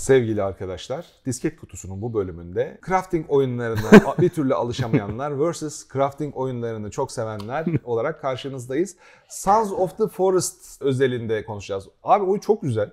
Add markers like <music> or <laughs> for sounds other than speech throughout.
sevgili arkadaşlar. Disket kutusunun bu bölümünde crafting oyunlarına <laughs> bir türlü alışamayanlar vs. crafting oyunlarını çok sevenler olarak karşınızdayız. Sons of the Forest özelinde konuşacağız. Abi oyun çok güzel.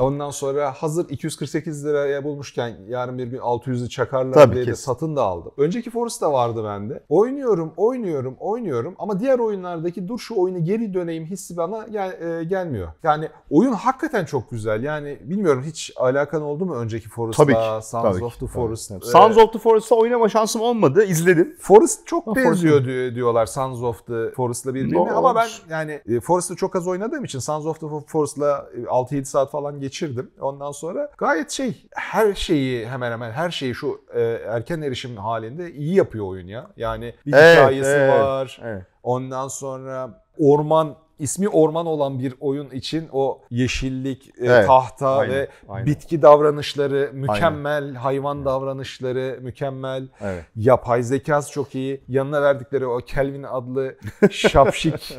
Ondan sonra hazır 248 liraya bulmuşken yarın bir gün 600'ü çakarlar Tabii diye de kesin. satın da aldım. Önceki Forest da vardı bende. Oynuyorum, oynuyorum, oynuyorum ama diğer oyunlardaki dur şu oyunu geri döneyim hissi bana gel- e, gelmiyor. Yani oyun hakikaten çok güzel. Yani bilmiyorum hiç alakan oldu mu önceki Forest'la Tabii ki. Sons Tabii of ki, the tabii. Forest? Evet. Ee, Sons of the Forest'a oynama şansım olmadı. İzledim. Forest çok Ha, benziyor diyor- diyorlar Sons of the Forest'la birbirine No, ama ben yani e, Forest'ı çok az oynadığım için Sons of the Forest'la e, 6-7 saat falan geçirdim. Ondan sonra gayet şey her şeyi hemen hemen her şeyi şu e, erken erişim halinde iyi yapıyor oyun ya. Yani bir Evet, hikayesi evet. var. Evet. Ondan sonra orman ismi orman olan bir oyun için o yeşillik, e, Evet, tahta aynen, ve aynen. bitki davranışları mükemmel, hayvan davranışları mükemmel. Evet. Yapay zekası çok iyi. Yanına verdikleri o Kelvin adlı şapşik <laughs>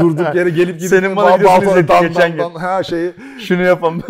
durduk yere gelip gidip Senin bana videosunu izlettin geçen gün. ha şeyi <laughs> Şunu yapalım.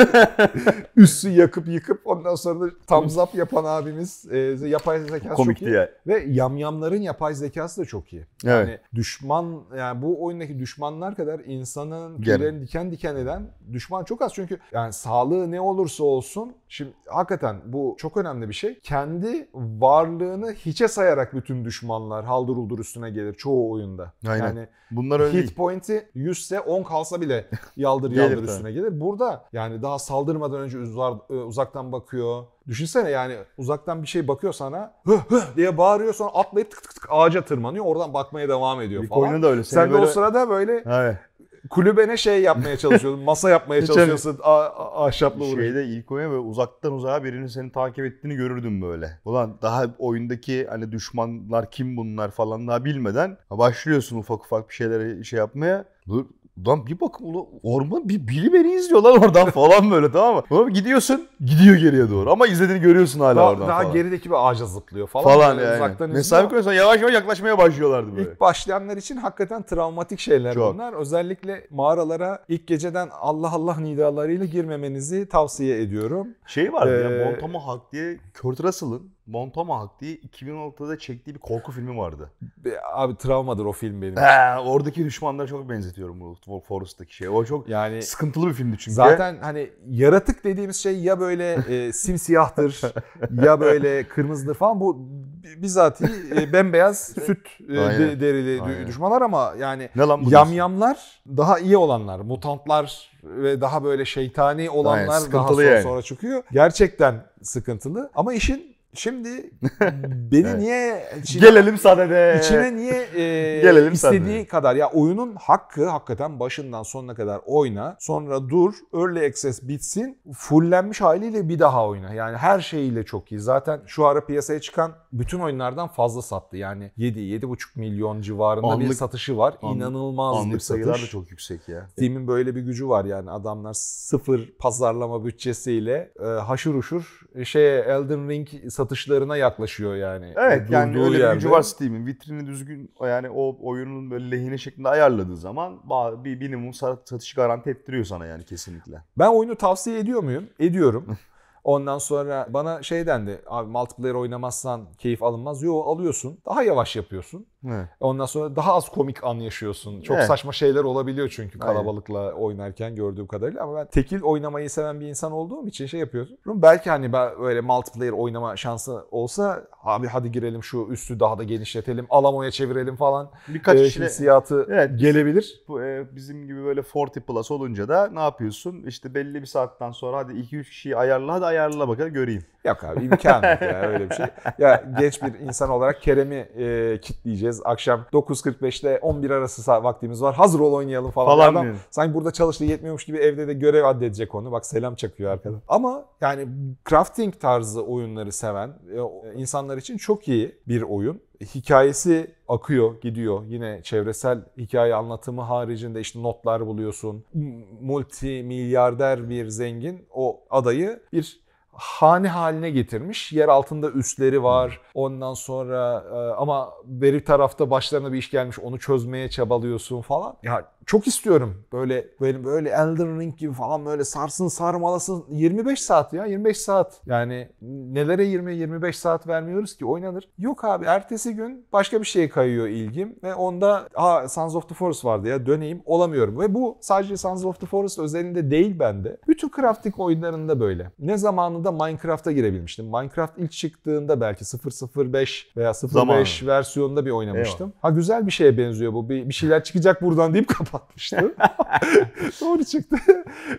<laughs> üssü yakıp yıkıp ondan sonra da thumbs up yapan abimiz e, yapay zekası çok Komikti iyi. ya. Ve yamyamların yapay zekası da çok iyi. Evet. Yani düşman yani bu oyundaki düşmanlar kadar insanın tüylerini diken diken eden düşman çok az. Çünkü yani sağlığı ne olursa olsun şimdi hakikaten bu çok önemli bir şey. Kendi varlığını hiçe sayarak bütün düşmanlar haldır uldur üstüne gelir çoğu oyunda. Aynen. Yani Bunlar öyle hit değil. point'i 100 ise 10 kalsa bile <laughs> yaldır yaldır tabii. üstüne gelir. Burada yani daha saldırmadan önce e, uzaktan bakıyor. Düşünsene yani uzaktan bir şey bakıyor sana hı hı diye bağırıyor sonra atlayıp tık tık tık ağaca tırmanıyor. Oradan bakmaya devam ediyor falan. da öyle. Sen de o sırada böyle Evet. kulübene şey yapmaya çalışıyorsun. masa yapmaya <laughs> çalışıyorsun. A- ahşapla uğraşıyorsun. Şeyde ilk oyuna böyle uzaktan uzağa birinin seni takip ettiğini görürdüm böyle. Ulan daha oyundaki hani düşmanlar kim bunlar falan daha bilmeden başlıyorsun ufak ufak bir şeylere şey yapmaya. Dur Lan bir bakın ulan orman bir biri beni izliyor lan oradan <laughs> falan böyle tamam mı? Sonra gidiyorsun gidiyor geriye doğru ama izlediğini görüyorsun hala Daha, oradan daha falan. gerideki bir ağaca zıplıyor falan. falan Böyle yani. Uzaktan Mesafe koyuyorsan yavaş yavaş yaklaşmaya başlıyorlardı böyle. İlk başlayanlar için hakikaten travmatik şeyler Çok. bunlar. Özellikle mağaralara ilk geceden Allah Allah nidalarıyla girmemenizi tavsiye ediyorum. Şey vardı Ee, ya Montomahawk diye Kurt Russell'ın Montomahawk diye 2016'da çektiği bir korku filmi vardı. Abi travmadır o film benim. He, oradaki düşmanlara çok benzetiyorum bu Forest'taki şey. O çok Yani sıkıntılı bir filmdi çünkü. zaten hani yaratık dediğimiz şey ya böyle e, simsiyahtır <laughs> ya böyle kırmızıdır falan. Bu bizatihi e, bembeyaz <laughs> süt e, Aynen. derili Aynen. düşmanlar ama yani ne lan bu? Yamyamlar daha iyi olanlar, mutantlar ve daha böyle şeytani olanlar Aynen, daha sonra, yani. sonra çıkıyor. Gerçekten sıkıntılı. Ama işin şimdi <laughs> beni Evet. niye içine, Gelelim sadede. içine niye e, <laughs> Gelelim istediği sadede. kadar ya oyunun hakkı hakikaten başından sonuna kadar oyna. Sonra dur, early access bitsin. Fullenmiş haliyle bir daha oyna. Yani her şeyiyle çok iyi. Zaten şu ara piyasaya çıkan bütün oyunlardan fazla sattı. Yani 7 7,5 milyon civarında bir Anlık- satışı var. anlık- İnanılmaz bir Anlık satış. sayılar da çok yüksek ya. Steam'in böyle bir gücü var yani adamlar sıfır pazarlama bütçesiyle e, haşır uşur şeye Elden Ring satışlarına yaklaşıyor yani. Evet yani öyle bir yerde. gücü var Steam'in. Vitrini düzgün yani o oyunun böyle lehine şeklinde ayarladığı zaman bir minimum sat- satış garanti ettiriyor sana yani kesinlikle. Ben oyunu tavsiye ediyor muyum? Ediyorum. <laughs> Ondan sonra bana şey dendi. Abi multiplayer oynamazsan keyif alınmaz. Yo alıyorsun. Daha yavaş yapıyorsun. Evet. Ondan sonra daha az komik an yaşıyorsun. Çok Evet. saçma şeyler olabiliyor çünkü Aynen. kalabalıkla oynarken gördüğüm kadarıyla. Ama ben tekil oynamayı seven bir insan olduğum için şey yapıyorum. Belki hani ben böyle multiplayer oynama şansı olsa abi hadi girelim şu üstü daha da genişletelim. Alamoya çevirelim falan. Birkaç e, kişiyle hissiyatı Evet. gelebilir. bu, e, bizim gibi böyle 40 plus olunca da ne yapıyorsun? İşte belli bir saatten sonra hadi 2-3 kişiyi ayarla hadi ayarla bakalım göreyim. Yok abi imkan yok ya öyle bir şey. <laughs> Ya genç bir insan olarak Kerem'i e, kitleyeceğiz. Akşam 9.45'te 11 arası vaktimiz var. Hazır ol oynayalım falan. Falan Adam sanki burada çalıştığı yetmiyormuş gibi evde de görev addedecek onu. Bak selam çakıyor arkadan. Ama yani crafting tarzı oyunları seven e, insanlar için çok iyi bir oyun. Hikayesi akıyor, gidiyor. Yine çevresel hikaye anlatımı haricinde işte notlar buluyorsun. Multi milyarder bir zengin o adayı bir hane haline getirmiş. Yer altında üsleri var. Ondan sonra e, ama beri tarafta başlarına bir iş gelmiş onu çözmeye çabalıyorsun falan. Ya çok istiyorum. Böyle böyle böyle Elden Ring gibi falan böyle sarsın sarmalasın 25 saat ya 25 saat. Yani nelere 20 25 saat vermiyoruz ki oynanır. Yok abi ertesi gün başka bir şeye kayıyor ilgim ve onda ha Sons of the Forest vardı ya döneyim olamıyorum. Ve bu sadece Sons of the Forest özelinde değil bende. Bütün crafting oyunlarında böyle. Ne zamanında Minecraft'a girebilmiştim. Minecraft ilk çıktığında belki 005 veya 05 Zamanı. versiyonunda bir oynamıştım. Ha güzel bir şeye benziyor bu. Bir, bir şeyler çıkacak buradan deyip <laughs> kapatmıştım. <laughs> Doğru çıktı.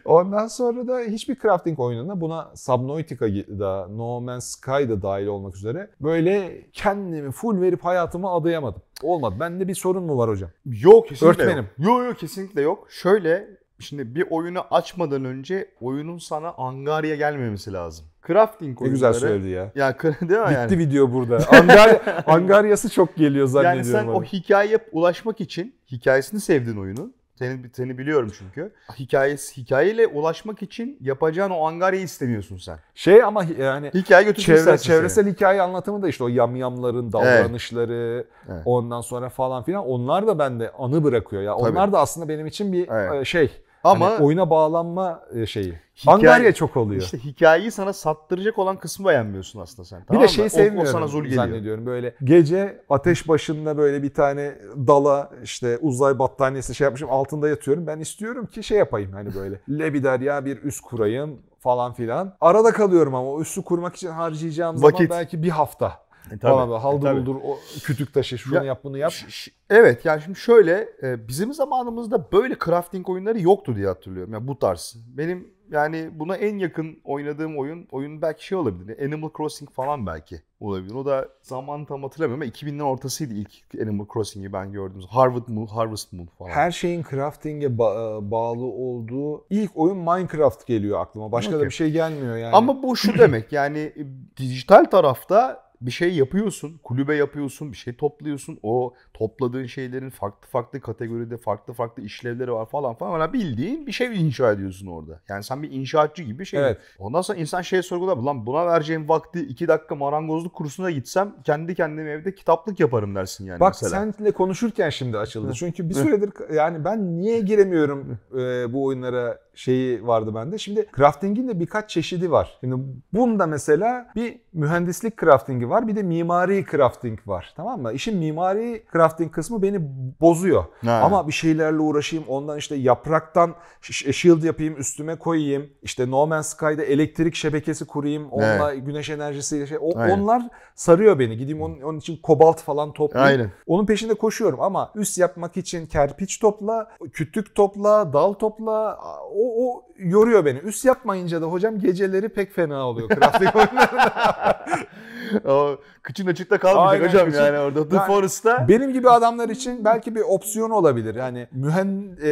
Ondan sonra da hiçbir crafting oyununa buna Subnautica'da, No Man's Sky'da dahil olmak üzere böyle kendimi full verip hayatımı adayamadım. Olmadı. Bende bir sorun mu var hocam? Yok kesinlikle Örtmenim. yok. Yok yok kesinlikle yok. Şöyle şimdi bir oyunu açmadan önce oyunun sana angarya gelmemesi lazım. Crafting Ne oyunları. güzel söyledi ya. Ya <laughs> değil mi Bitti yani? video burada. Angar, <laughs> angaryası çok geliyor Yani zannediyorum. sen o bana. hikayeye ulaşmak için hikayesini sevdiğin oyunun. Seni, seni biliyorum çünkü. Hikayesi, hikayeyle ulaşmak için yapacağın o angaryayı istemiyorsun sen. Şey ama yani Hikaye Çevre, istersin seni. çevresel hikaye anlatımı da işte o yamyamların davranışları Evet. ondan sonra falan filan onlar da bende anı bırakıyor ya. Tabii. Onlar da aslında benim için bir Evet. e, şey. Ama hani oyuna bağlanma e, şeyi. Hikaye- Angarya çok oluyor. işte hikayeyi sana sattıracak olan kısmı beğenmiyorsun aslında sen. bir tamam de mı? şeyi O- sevmiyorum O, sana zul geliyor. zannediyorum. Böyle gece ateş başında böyle bir tane dala işte uzay battaniyesi şey yapmışım altında yatıyorum. Ben istiyorum ki şey yapayım hani böyle <laughs> lebiderya bir üst kurayım falan filan. Arada kalıyorum ama o üssü kurmak için harcayacağım zaman Vakit. belki bir hafta. E, tabii, falan böyle e, haldır tabii. buldur o kütük taşı şunu Ya- yap bunu yap. Evet yani şimdi şöyle e, bizim zamanımızda böyle crafting oyunları yoktu diye hatırlıyorum. Yani bu tarz. Benim yani buna en yakın oynadığım oyun oyun belki şey olabilir. Animal Crossing falan belki olabilir. O da zaman tam hatırlamıyorum ama 2000'lerin ortasıydı ilk Animal Crossing'i ben gördüm. Harvest Moon, Harvest Moon falan. Her şeyin crafting'e ba- e, bağlı olduğu ilk oyun Minecraft geliyor aklıma. Başka da Okey. bir şey gelmiyor yani. Ama bu şu demek yani e, dijital tarafta bir şey yapıyorsun, kulübe yapıyorsun, bir şey topluyorsun. O topladığın şeylerin farklı farklı kategoride farklı farklı işlevleri var falan falan. Yani bildiğin bir şey inşa ediyorsun orada. Yani sen bir inşaatçı gibi bir şey. Evet. Ondan sonra insan şeye sorgular. Lan buna vereceğim vakti iki dakika marangozluk kursuna gitsem kendi kendime evde kitaplık yaparım dersin yani Bak mesela. senle konuşurken şimdi açıldı. Çünkü bir süredir yani ben niye giremiyorum e, bu oyunlara şeyi vardı bende. Şimdi crafting'in de birkaç çeşidi var. Şimdi bunda mesela bir mühendislik crafting'i var bir de mimari crafting var. Tamam mı? İşin mimari crafting kısmı beni bozuyor. Ha. Ama bir şeylerle uğraşayım. Ondan işte yapraktan shield yapayım, üstüme koyayım. İşte No Man's Sky'da elektrik şebekesi kurayım. Onunla güneş enerjisiyle şey. O, Aynen. onlar sarıyor beni. Gideyim onun, onun için kobalt falan toplayayım. Aynen. Onun peşinde koşuyorum ama üst yapmak için kerpiç topla, kütük topla, dal topla. O, o yoruyor beni. Üst yapmayınca da hocam geceleri pek fena oluyor crafting <laughs> oyunlarında. o kıçın açıkta kalmayacak Aynen, hocam kıçın- yani orada. The Yani- Forest'ta Benim gibi adamlar için belki bir opsiyon olabilir. Yani mühen e,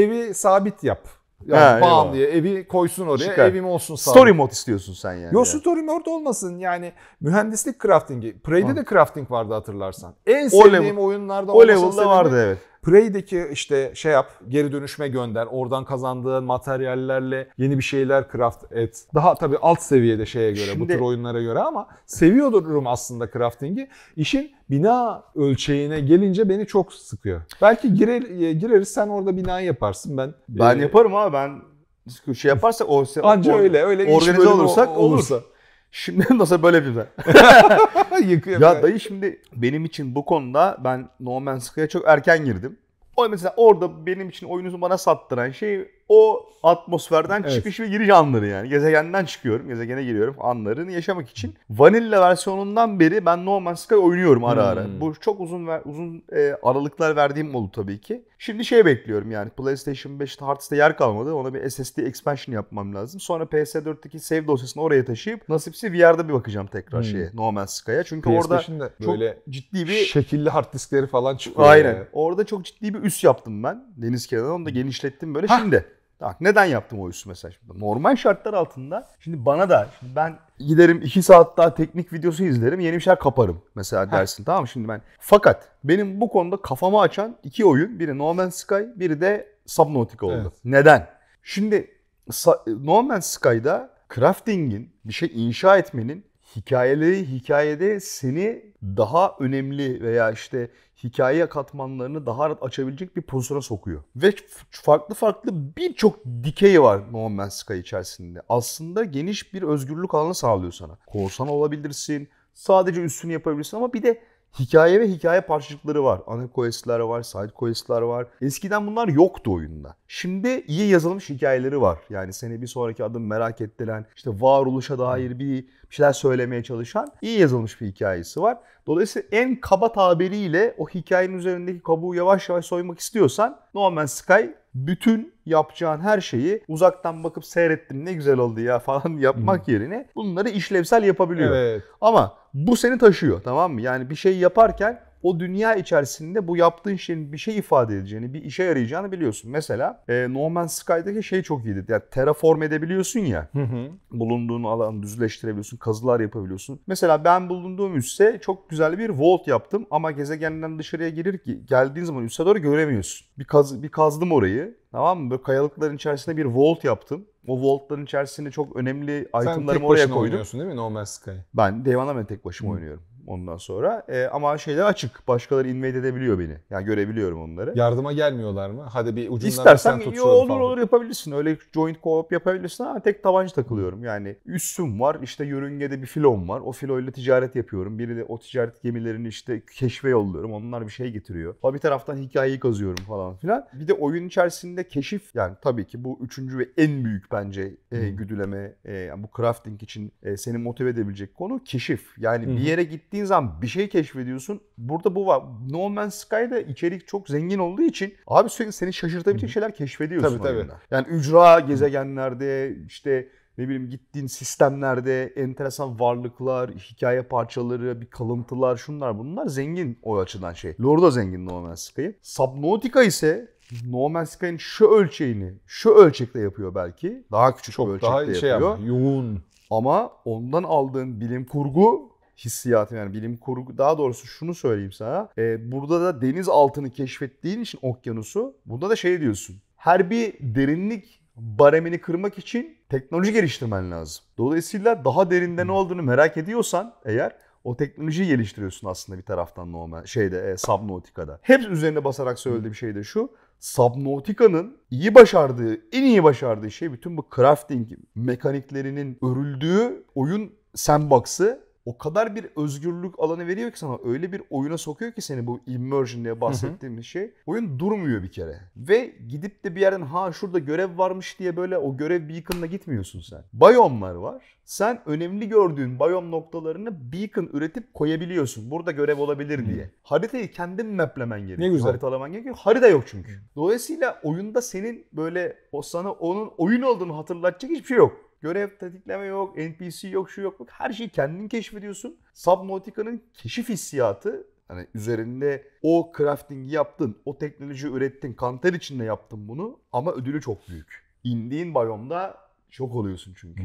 evi sabit yap. Yani bam eyvallah. diye evi koysun oraya. Çıkar. Evim olsun sabit. story mode istiyorsun sen yani. Yo story mode olmasın yani mühendislik craftingi. Prey'de de crafting vardı hatırlarsan. En O sevdiğim level- oyunlarda o level'da vardı evet. Prey'deki işte şey yap, geri dönüşme gönder, oradan kazandığın materyallerle yeni bir şeyler craft et. Daha tabii alt seviyede şeye göre, bu Şimdi- tür oyunlara göre ama seviyorum aslında crafting'i. İşin bina ölçeğine gelince beni çok sıkıyor. Belki girer, gireriz sen orada binayı yaparsın ben. Ben e, yaparım ama ben şey yaparsak o Anca or- öyle, öyle organize olursak o- olur. olursa. Şimdi <laughs> nasıl böyle bir ben. <laughs> Yıkıyor. Ya dayı şimdi benim için bu konuda ben No Man's Sky'a çok erken girdim. O mesela orada benim için oyunuzu bana sattıran şey o atmosferden Evet. çıkış ve giriş anları yani. Gezegenden çıkıyorum, gezegene giriyorum anlarını yaşamak için. Vanilla versiyonundan beri ben No Man's Sky oynuyorum ara ara. Hmm. Bu çok uzun ver- uzun e, aralıklar verdiğim oldu tabii ki. Şimdi şey bekliyorum yani PlayStation 5'te Hearts'ta yer kalmadı. Ona bir SSD expansion yapmam lazım. Sonra PS4'teki save dosyasını oraya taşıyıp nasipse VR'da bir bakacağım tekrar Hmm. şeye No Man's Sky'a. Çünkü orada PS5'in de çok böyle ciddi bir şekilli hard diskleri falan çıkıyor. Aynen. yani. Orada çok ciddi bir üs yaptım ben. Deniz kenarına onu da genişlettim böyle. Hah. Şimdi bak neden yaptım o üssü mesela şimdi? Normal şartlar altında şimdi bana da şimdi ben giderim 2 saat daha teknik videosu izlerim. Yeni bir şeyler kaparım mesela dersin tamam mı? Şimdi ben fakat benim bu konuda kafamı açan iki oyun. Biri No Man's Sky, biri de Subnautica oldu. Evet. Neden? Şimdi No Man's Sky'da crafting'in, bir şey inşa etmenin hikayeleri hikayede seni daha önemli veya işte hikaye katmanlarını daha rahat açabilecek bir pozisyona sokuyor. Ve farklı farklı birçok dikey var No Man's Sky içerisinde. Aslında geniş bir özgürlük alanı sağlıyor sana. Korsan olabilirsin, sadece üstünü yapabilirsin ama bir de hikaye ve hikaye parçacıkları var. Ana quest'ler var, side quest'ler var. Eskiden bunlar yoktu oyunda. Şimdi iyi yazılmış hikayeleri var. Yani seni bir sonraki adım merak ettiren, işte varoluşa dair bir şeyler söylemeye çalışan iyi yazılmış bir hikayesi var. Dolayısıyla en kaba tabiriyle o hikayenin üzerindeki kabuğu yavaş yavaş soymak istiyorsan No Man's Sky bütün yapacağın her şeyi uzaktan bakıp seyrettim ne güzel oldu ya <laughs> falan yapmak yerine bunları işlevsel yapabiliyor. Evet. Ama bu seni taşıyor tamam mı? Yani bir şey yaparken o dünya içerisinde bu yaptığın şeyin bir şey ifade edeceğini, bir işe yarayacağını biliyorsun. Mesela e, No Man's Sky'daki şey çok iyiydi. Yani terraform edebiliyorsun ya. Hı hı. Bulunduğun alanı düzleştirebiliyorsun, kazılar yapabiliyorsun. Mesela ben bulunduğum üsse çok güzel bir vault yaptım ama gezegenden dışarıya girir ki geldiğin zaman üsse doğru göremiyorsun. Bir, kaz, bir kazdım orayı. Tamam mı? Böyle kayalıkların içerisinde bir vault yaptım. O vaultların içerisinde çok önemli itemlarımı oraya koydum. Sen tek başına oynuyorsun değil mi No Man's Sky? Ben Devana ben tek başıma Hı. oynuyorum ondan sonra. E, ama şeyler açık. Başkaları invade edebiliyor beni. Yani görebiliyorum onları. Yardıma gelmiyorlar mı? Hadi bir ucundan İstersen sen yo, olur falan. olur yapabilirsin. Öyle joint co-op yapabilirsin ama tek tabanca takılıyorum. Yani üssüm var. işte yörüngede bir filom var. O filoyla ticaret yapıyorum. Biri de o ticaret gemilerini işte keşfe yolluyorum. Onlar bir şey getiriyor. Ama bir taraftan hikayeyi kazıyorum falan filan. Bir de oyun içerisinde keşif yani tabii ki bu üçüncü ve en büyük bence e, güdüleme e, yani bu crafting için e, seni motive edebilecek konu keşif. Yani Hı-hı. bir yere git gittiğin zaman bir şey keşfediyorsun. Burada bu var. No Man's Sky'da içerik çok zengin olduğu için abi sürekli seni şaşırtabilecek şeyler keşfediyorsun tabii, oyunda. Tabii. Yani ücra gezegenlerde işte ne bileyim gittiğin sistemlerde enteresan varlıklar, hikaye parçaları, bir kalıntılar şunlar bunlar zengin o açıdan şey. Lore da zengin No Man's Sky'ın. Subnautica ise No Man's Sky'ın şu ölçeğini şu ölçekte yapıyor belki. Daha küçük Çok bir ölçekte daha şey yapıyor. Yoğun. Ama ondan aldığın bilim kurgu hissiyatı yani bilim kurgu daha doğrusu şunu söyleyeyim sana. E, burada da deniz altını keşfettiğin için okyanusu burada da şey diyorsun. Her bir derinlik baremini kırmak için teknoloji geliştirmen lazım. Dolayısıyla daha derinde ne olduğunu merak ediyorsan eğer o teknolojiyi geliştiriyorsun aslında bir taraftan normal şeyde e, Subnautica'da. Hep üzerine basarak söylediğim şey de şu. Subnautica'nın iyi başardığı, en iyi başardığı şey bütün bu crafting mekaniklerinin örüldüğü oyun sandbox'ı o kadar bir özgürlük alanı veriyor ki sana öyle bir oyuna sokuyor ki seni bu immersion diye bahsettiğim şey. Oyun durmuyor bir kere. Ve gidip de bir yerden ha şurada görev varmış diye böyle o görev beacon'la gitmiyorsun sen. Biyomlar var. Sen önemli gördüğün biyom noktalarını beacon üretip koyabiliyorsun. Burada görev olabilir diye. Haritayı kendin maplemen gerekiyor. Ne güzel. Haritalaman gerekiyor. Harita yok çünkü. Dolayısıyla oyunda senin böyle o sana onun oyun olduğunu hatırlatacak hiçbir şey yok. Görev tetikleme yok, NPC yok, şu yok. Her şeyi kendin keşfediyorsun. Subnautica'nın keşif hissiyatı Hani üzerinde o crafting'i yaptın, o teknoloji ürettin, kanter içinde yaptın bunu ama ödülü çok büyük. İndiğin biyomda şok oluyorsun çünkü.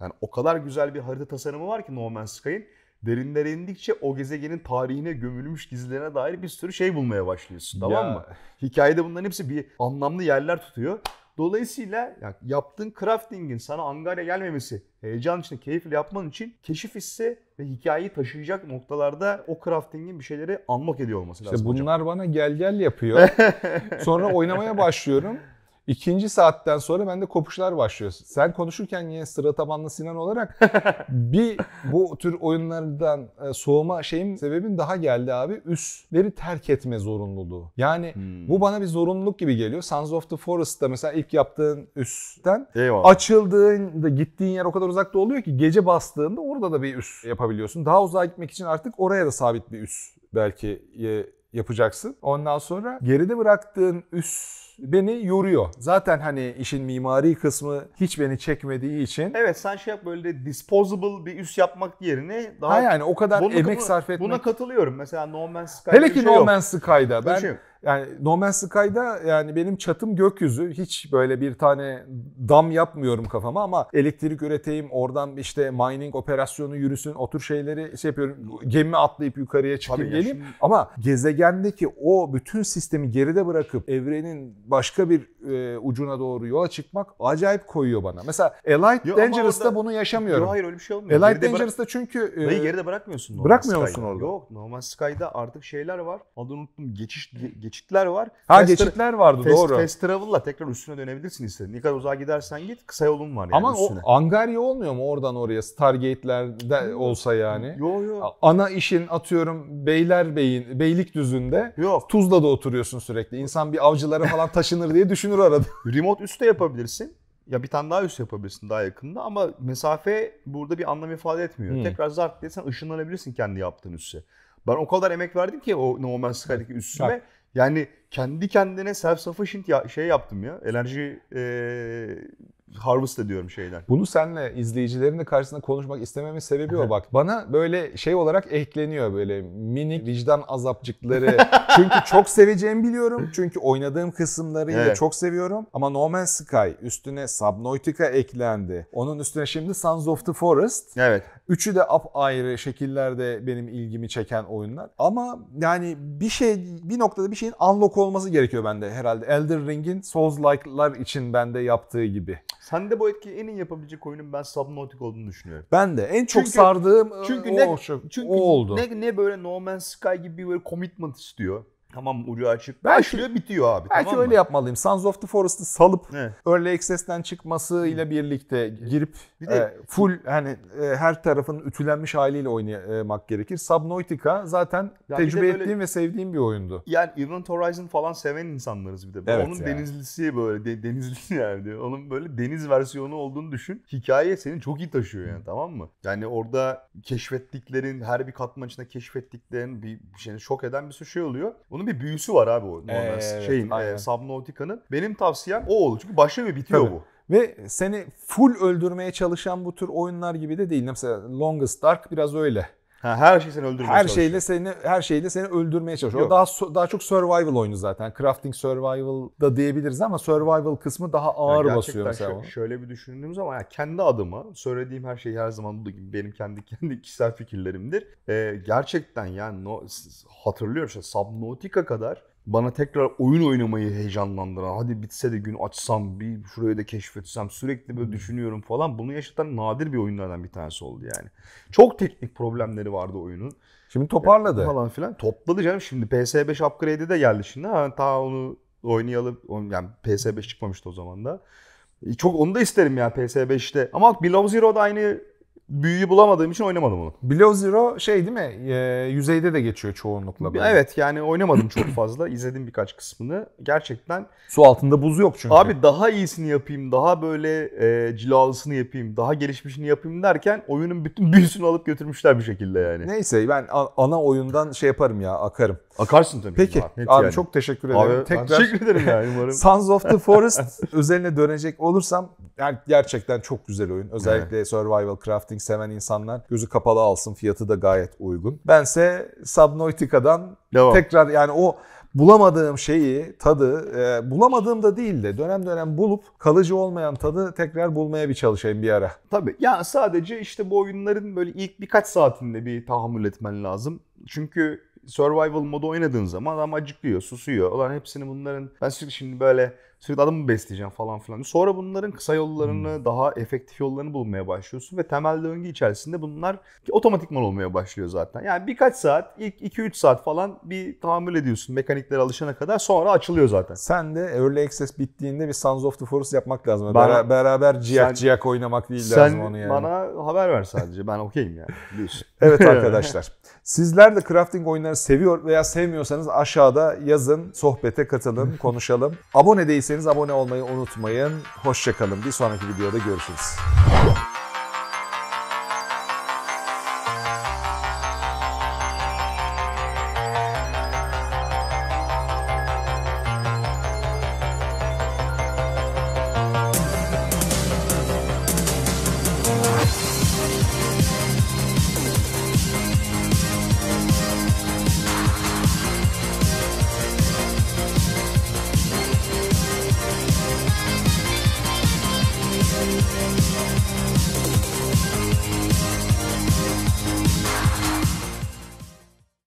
Yani o kadar güzel bir harita tasarımı var ki No Man's Sky'in. Derinlere indikçe o gezegenin tarihine gömülmüş gizlerine dair bir sürü şey bulmaya başlıyorsun. Tamam ya. mı? Hikayede bunların hepsi bir anlamlı yerler tutuyor. Dolayısıyla yani yaptığın crafting'in sana angarya gelmemesi, heyecan içinde keyifle yapman için keşif hissi ve hikayeyi taşıyacak noktalarda o crafting'in bir şeyleri unlock ediyor olması işte lazım bunlar hocam. bana gel gel yapıyor. <laughs> Sonra oynamaya başlıyorum. İkinci saatten sonra bende kopuşlar başlıyor. Sen konuşurken yine sıra tabanlı Sinan olarak <laughs> bir bu tür oyunlardan e, soğuma şeyim sebebim daha geldi abi. Üstleri terk etme zorunluluğu. Yani hmm. bu bana bir zorunluluk gibi geliyor. Sons of the Forest'ta mesela ilk yaptığın üstten Eyvallah. açıldığında gittiğin yer o kadar uzakta oluyor ki gece bastığında orada da bir üst yapabiliyorsun. Daha uzağa gitmek için artık oraya da sabit bir üst belki yapacaksın. Ondan sonra geride bıraktığın üst beni yoruyor. Zaten hani işin mimari kısmı hiç beni çekmediği için. Evet sen şey yap böyle disposable bir üs yapmak yerine daha... Ha yani o kadar emek sarf etmek. Buna katılıyorum. Mesela No Man's Sky'da Hele ki şey No Man's Sky'da ben şey Yani No Man's Sky'da yani benim çatım gökyüzü. Hiç böyle bir tane dam yapmıyorum kafama ama elektrik üreteyim, oradan işte mining operasyonu yürüsün, o tür şeyleri şey yapıyorum. Gemi atlayıp yukarıya çıkayım geleyim. şimdi- Ama gezegendeki o bütün sistemi geride bırakıp evrenin başka bir e, ucuna doğru yola çıkmak acayip koyuyor bana. Mesela Elite Yo, Dangerous'ta orada- bunu yaşamıyorum. Yok hayır öyle bir şey olmuyor. Elite Geride Dangerous'ta çünkü e, Dayı geride bırakmıyorsun normal bırakmıyor Sky'da. musun orada? Yok normal Sky'da artık şeyler var. Adını unuttum. Geçiş, ge- geçitler var. ha Fast- geçitler vardı Fast, doğru. Fast Travel'la tekrar üstüne dönebilirsin istediğin. Ne kadar uzağa gidersen git kısa yolun var yani Ama üstüne. o Angarya olmuyor mu oradan oraya Stargate'lerde olsa yani? Yo yo. Ana işin atıyorum Beylerbeyin, Beylikdüzü'nde Yok. Tuzla'da oturuyorsun sürekli. İnsan bir avcılara falan taşınır diye düşünür arada. <laughs> Remote üstte yapabilirsin. Ya bir tane daha üst yapabilirsin daha yakında ama mesafe burada bir anlam ifade etmiyor. Hmm. Tekrar zart diye sen ışınlanabilirsin kendi yaptığın üsse. Ben o kadar emek verdim ki o No Man's Sky'daki üstüme. Bak. Yani kendi kendine self sufficient ya, şey yaptım ya. Enerji eee harvest ediyorum şeyden. Bunu seninle izleyicilerin de karşısında konuşmak istememin sebebi o bak. Bana böyle şey olarak ekleniyor böyle minik vicdan azapcıkları. <laughs> Çünkü çok seveceğimi biliyorum. Çünkü oynadığım kısımlarıyla Evet. çok seviyorum. Ama No Man's Sky üstüne Subnautica eklendi. Onun üstüne şimdi Sons of the Forest. Evet. Üçü de ayrı şekillerde benim ilgimi çeken oyunlar. Ama yani bir şey bir noktada bir şeyin unlock olması gerekiyor bende herhalde. Elder Ring'in Souls-like'lar için bende yaptığı gibi. Sen de bu etkiyi en iyi yapabilecek oyunun ben Subnautica olduğunu düşünüyorum. Ben de en çok Çünkü- sardığım Çünkü o, ne o, çünkü o oldu. ne ne böyle No Man's Sky gibi bir böyle commitment istiyor. Tamam ucu açık. Belki- Başlıyor bitiyor abi. Belki tamam öyle mı? yapmalıyım. Sons of the Forest'ı salıp Evet. Early Access'ten çıkmasıyla birlikte girip Bir de- e, full hani e, her tarafın ütülenmiş haliyle oynamak gerekir. Subnautica zaten Ya tecrübe böyle- ettiğim ve sevdiğim bir oyundu. Yani Event Horizon falan seven insanlarız bir de. Evet Onun ya. denizlisi böyle de- denizli yani. Onun böyle deniz versiyonu olduğunu düşün. Hikaye seni çok iyi taşıyor yani tamam mı? Yani orada keşfettiklerin her bir katman içinde keşfettiklerin bir, bir şeyini şok eden bir sürü şey oluyor. Onun bir büyüsü var abi o normal Evet, şeyin aynen. e, Subnautica'nın. Benim tavsiyem o olur. Çünkü başlıyor ve bitiyor Tabii. bu. Ve seni full öldürmeye çalışan bu tür oyunlar gibi de değil. Mesela Longest Dark biraz öyle. Ha, her şey seni öldürmeye Her çalışıyor. şeyle seni her şeyle seni öldürmeye çalışıyor. O Yok. daha so- daha çok survival oyunu zaten. Crafting survival da diyebiliriz ama survival kısmı daha ağır Yani basıyor mesela. şö- ona. şöyle bir düşündüğüm zaman yani kendi adıma söylediğim her şey her zaman olduğu gibi benim kendi <laughs> kendi kişisel fikirlerimdir. Ee, gerçekten yani no, hatırlıyorum işte Subnautica kadar bana tekrar oyun oynamayı heyecanlandıran hadi bitse de gün açsam bir şurayı da keşfetsem sürekli böyle düşünüyorum falan bunu yaşatan nadir bir oyunlardan bir tanesi oldu yani. Çok teknik problemleri vardı oyunun Şimdi toparladı. falan filan. Topladı canım şimdi PS5 upgrade'i de geldi şimdi. Ha, ta onu oynayalım. Yani PS5 çıkmamıştı o zaman da. E, Çok onu da isterim ya PS5'te. Ama Below Zero'da aynı büyüyü bulamadığım için oynamadım onu. Below Zero şey değil mi? Ee, yüzeyde de geçiyor çoğunlukla. böyle. Evet yani oynamadım çok fazla. İzledim birkaç kısmını. Gerçekten Su altında buz yok çünkü. abi daha iyisini yapayım, daha böyle e, cilalısını yapayım, daha gelişmişini yapayım derken oyunun bütün büyüsünü alıp götürmüşler bir şekilde yani. Neyse ben ana oyundan şey yaparım ya akarım. Akarsın tabii. Peki Abi, abi yani. çok teşekkür ederim. Abi, Tekrar teşekkür ederim yani <laughs> umarım. Sons of the Forest özeline dönecek olursam yani gerçekten çok güzel oyun. Özellikle survival crafting seven insanlar gözü kapalı alsın. Fiyatı da gayet uygun. Bense Subnautica'dan Devam. tekrar yani o bulamadığım şeyi, tadı, e, bulamadığım da değil de dönem dönem bulup kalıcı olmayan tadı tekrar bulmaya bir çalışayım bir ara. Tabii. Ya sadece işte bu oyunların böyle ilk birkaç saatinde bir tahammül etmen lazım. Çünkü survival modu oynadığın zaman adam acıkıyor, susuyor. Ulan hepsini bunların ben sürekli şimdi böyle sürekli adamı besleyeceğim falan filan. Sonra bunların kısa yollarını, daha efektif yollarını bulmaya başlıyorsun ve temel döngü içerisinde bunlar otomatikman olmaya başlıyor zaten. Yani birkaç saat, ilk 2-3 saat falan bir tahammül ediyorsun mekaniklere alışana kadar sonra açılıyor zaten. Sen de Early Access bittiğinde bir Sons of the Forest yapmak lazım. Bana- Bera- beraber ciyak Sen- ciyak oynamak değil Sen lazım onu yani. bana haber ver sadece. Ben okeyim yani. Biliyorsun. <laughs> Evet <laughs> arkadaşlar. Sizler de crafting oyunları seviyor veya sevmiyorsanız aşağıda yazın, sohbete katılın, <laughs> konuşalım. Abone değilseniz abone olmayı unutmayın. Hoşçakalın. Bir sonraki videoda görüşürüz.